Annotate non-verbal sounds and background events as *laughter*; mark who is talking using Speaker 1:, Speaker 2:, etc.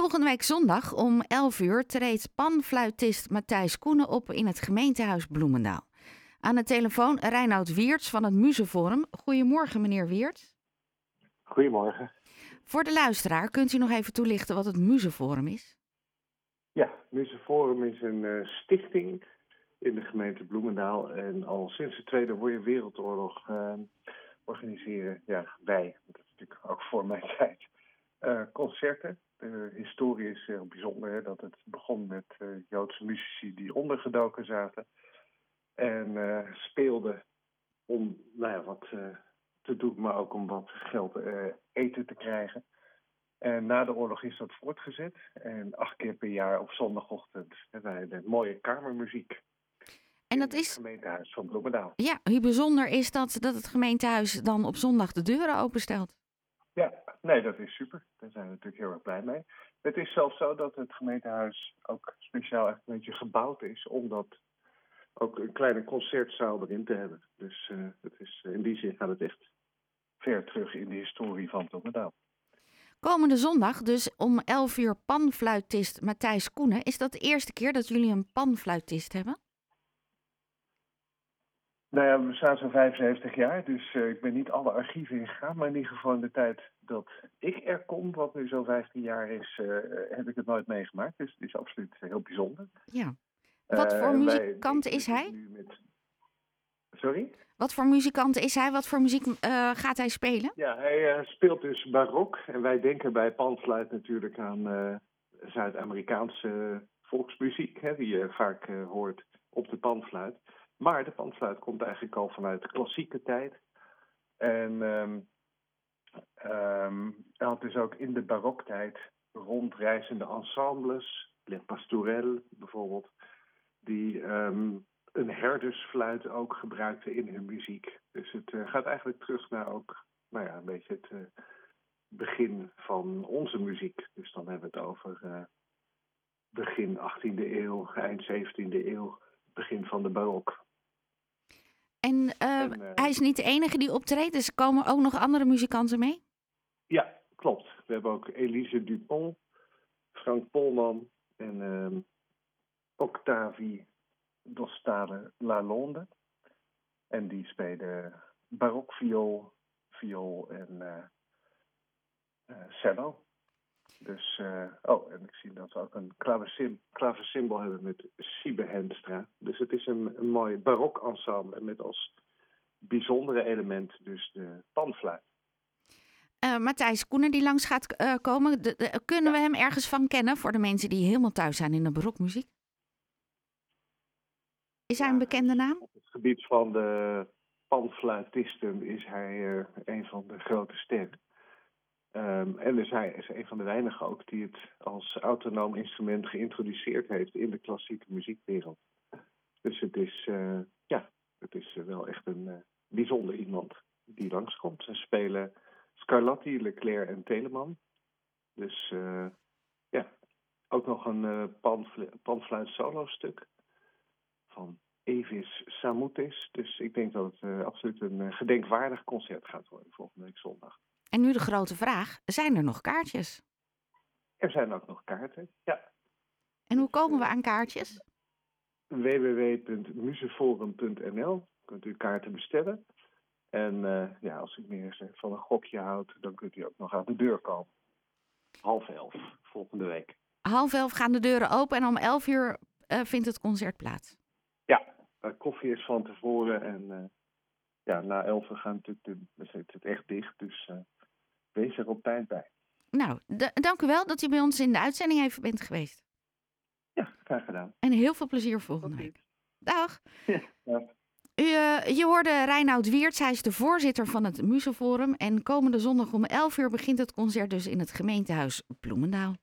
Speaker 1: volgende week zondag om 11 uur treedt panfluitist Matthijs Koenen op in het gemeentehuis Bloemendaal. Aan de telefoon Reinoud Wiertz van het Muzeforum. Goedemorgen, meneer Wiertz.
Speaker 2: Goedemorgen.
Speaker 1: Voor de luisteraar, kunt u nog even toelichten wat het Muzeforum is?
Speaker 2: Ja, Muzeforum is een uh, stichting in de gemeente Bloemendaal. En al sinds de Tweede Wereldoorlog uh, organiseren ja, wij, dat is natuurlijk ook voor mijn *laughs* tijd, uh, concerten. De historie is heel bijzonder. Hè, dat het begon met Joodse muzici die ondergedoken zaten. En speelden om nou ja, wat te doen, maar ook om wat geld eten te krijgen. En na de oorlog is dat voortgezet. En acht keer per jaar op zondagochtend hebben wij de mooie kamermuziek.
Speaker 1: En dat is.
Speaker 2: Het gemeentehuis van Bloemendaal.
Speaker 1: Ja, hoe bijzonder is dat dat het gemeentehuis dan op zondag de deuren openstelt?
Speaker 2: Ja, nee, dat is super. Daar zijn we natuurlijk heel erg blij mee. Het is zelfs zo dat het gemeentehuis ook speciaal echt een beetje gebouwd is om dat ook een kleine concertzaal erin te hebben. Dus het is, in die zin gaat het echt ver terug in de historie van Bloemendaal.
Speaker 1: Komende zondag, dus om 11 uur, panfluitist Matthijs Koenen. Is dat de eerste keer dat jullie een panfluitist hebben?
Speaker 2: Nou ja, we staan zo'n 75 jaar, dus uh, ik ben niet alle archieven ingegaan. Maar in ieder geval in de tijd dat ik er kom, wat nu zo'n 15 jaar is, uh, heb ik het nooit meegemaakt. Dus het is absoluut heel bijzonder.
Speaker 1: Ja. Wat voor uh, muzikant wij, is hij?
Speaker 2: Met... Sorry?
Speaker 1: Wat voor muzikant is hij? Wat voor muziek gaat hij spelen?
Speaker 2: Ja, hij speelt dus barok. En wij denken bij panfluit natuurlijk aan Zuid-Amerikaanse volksmuziek, hè, die je vaak hoort op de panfluit. Maar de panfluit komt eigenlijk al vanuit de klassieke tijd. En um, um, had dus ook in de baroktijd rondreizende ensembles, Les Pastourelles bijvoorbeeld, die um, een herdersfluit ook gebruikten in hun muziek. Dus het uh, gaat eigenlijk terug naar ook, nou ja, een beetje het uh, begin van onze muziek. Dus dan hebben we het over uh, begin 18e eeuw, eind 17e eeuw, begin van de barok.
Speaker 1: En, en hij is niet de enige die optreedt, dus komen ook nog andere muzikanten mee?
Speaker 2: Ja, klopt. We hebben ook Elise Dupont, Frank Polman en ehm, Octavie Dostale Lalonde. En die spelen barokviool, viool en uh, cello. Dus, uh, oh, en ik zie dat we ook een klaversymbol hebben met Siebe Henstra. Dus het is een, een mooi barok ensemble met als bijzondere element dus de panfluit.
Speaker 1: Uh, Matthijs Koenen die langs gaat uh, komen, de, de, kunnen ja. we hem ergens van kennen voor de mensen die helemaal thuis zijn in de barokmuziek? Is hij een bekende naam?
Speaker 2: Op het gebied van de panfluitisten is hij een van de grote sterren. Um, en hij is een van de weinigen ook die het als autonoom instrument geïntroduceerd heeft in de klassieke muziekwereld. Dus het is, uh, ja, het is wel echt een uh, bijzonder iemand die langskomt. Ze spelen Scarlatti, Leclerc en Telemann. Dus uh, ja, ook nog een panfluit solo stuk van Evis Samoutis. Dus ik denk dat het absoluut een gedenkwaardig concert gaat worden volgende week zondag.
Speaker 1: En nu de grote vraag, zijn er nog kaartjes?
Speaker 2: Er zijn ook nog kaarten, ja.
Speaker 1: En hoe komen we aan kaartjes?
Speaker 2: www.museforum.nl kunt u kaarten bestellen. En uh, ja, als u meer van een gokje houdt, dan kunt u ook nog aan de deur komen. Half elf, volgende week.
Speaker 1: Half elf gaan de deuren open en om elf uur vindt het concert plaats.
Speaker 2: Ja, uh, koffie is van tevoren en ja, na elf gaan natuurlijk de, is het echt dicht, dus wees er op tijd bij.
Speaker 1: Nou, dank u wel dat u bij ons in de uitzending even bent geweest.
Speaker 2: Ja, graag gedaan.
Speaker 1: En heel veel plezier volgende week. Dag.
Speaker 2: Ja, dag.
Speaker 1: U, je hoorde Reinoud Wiertz, hij is de voorzitter van het Muzeforum. En komende zondag om 11 uur begint het concert dus in het gemeentehuis Bloemendaal.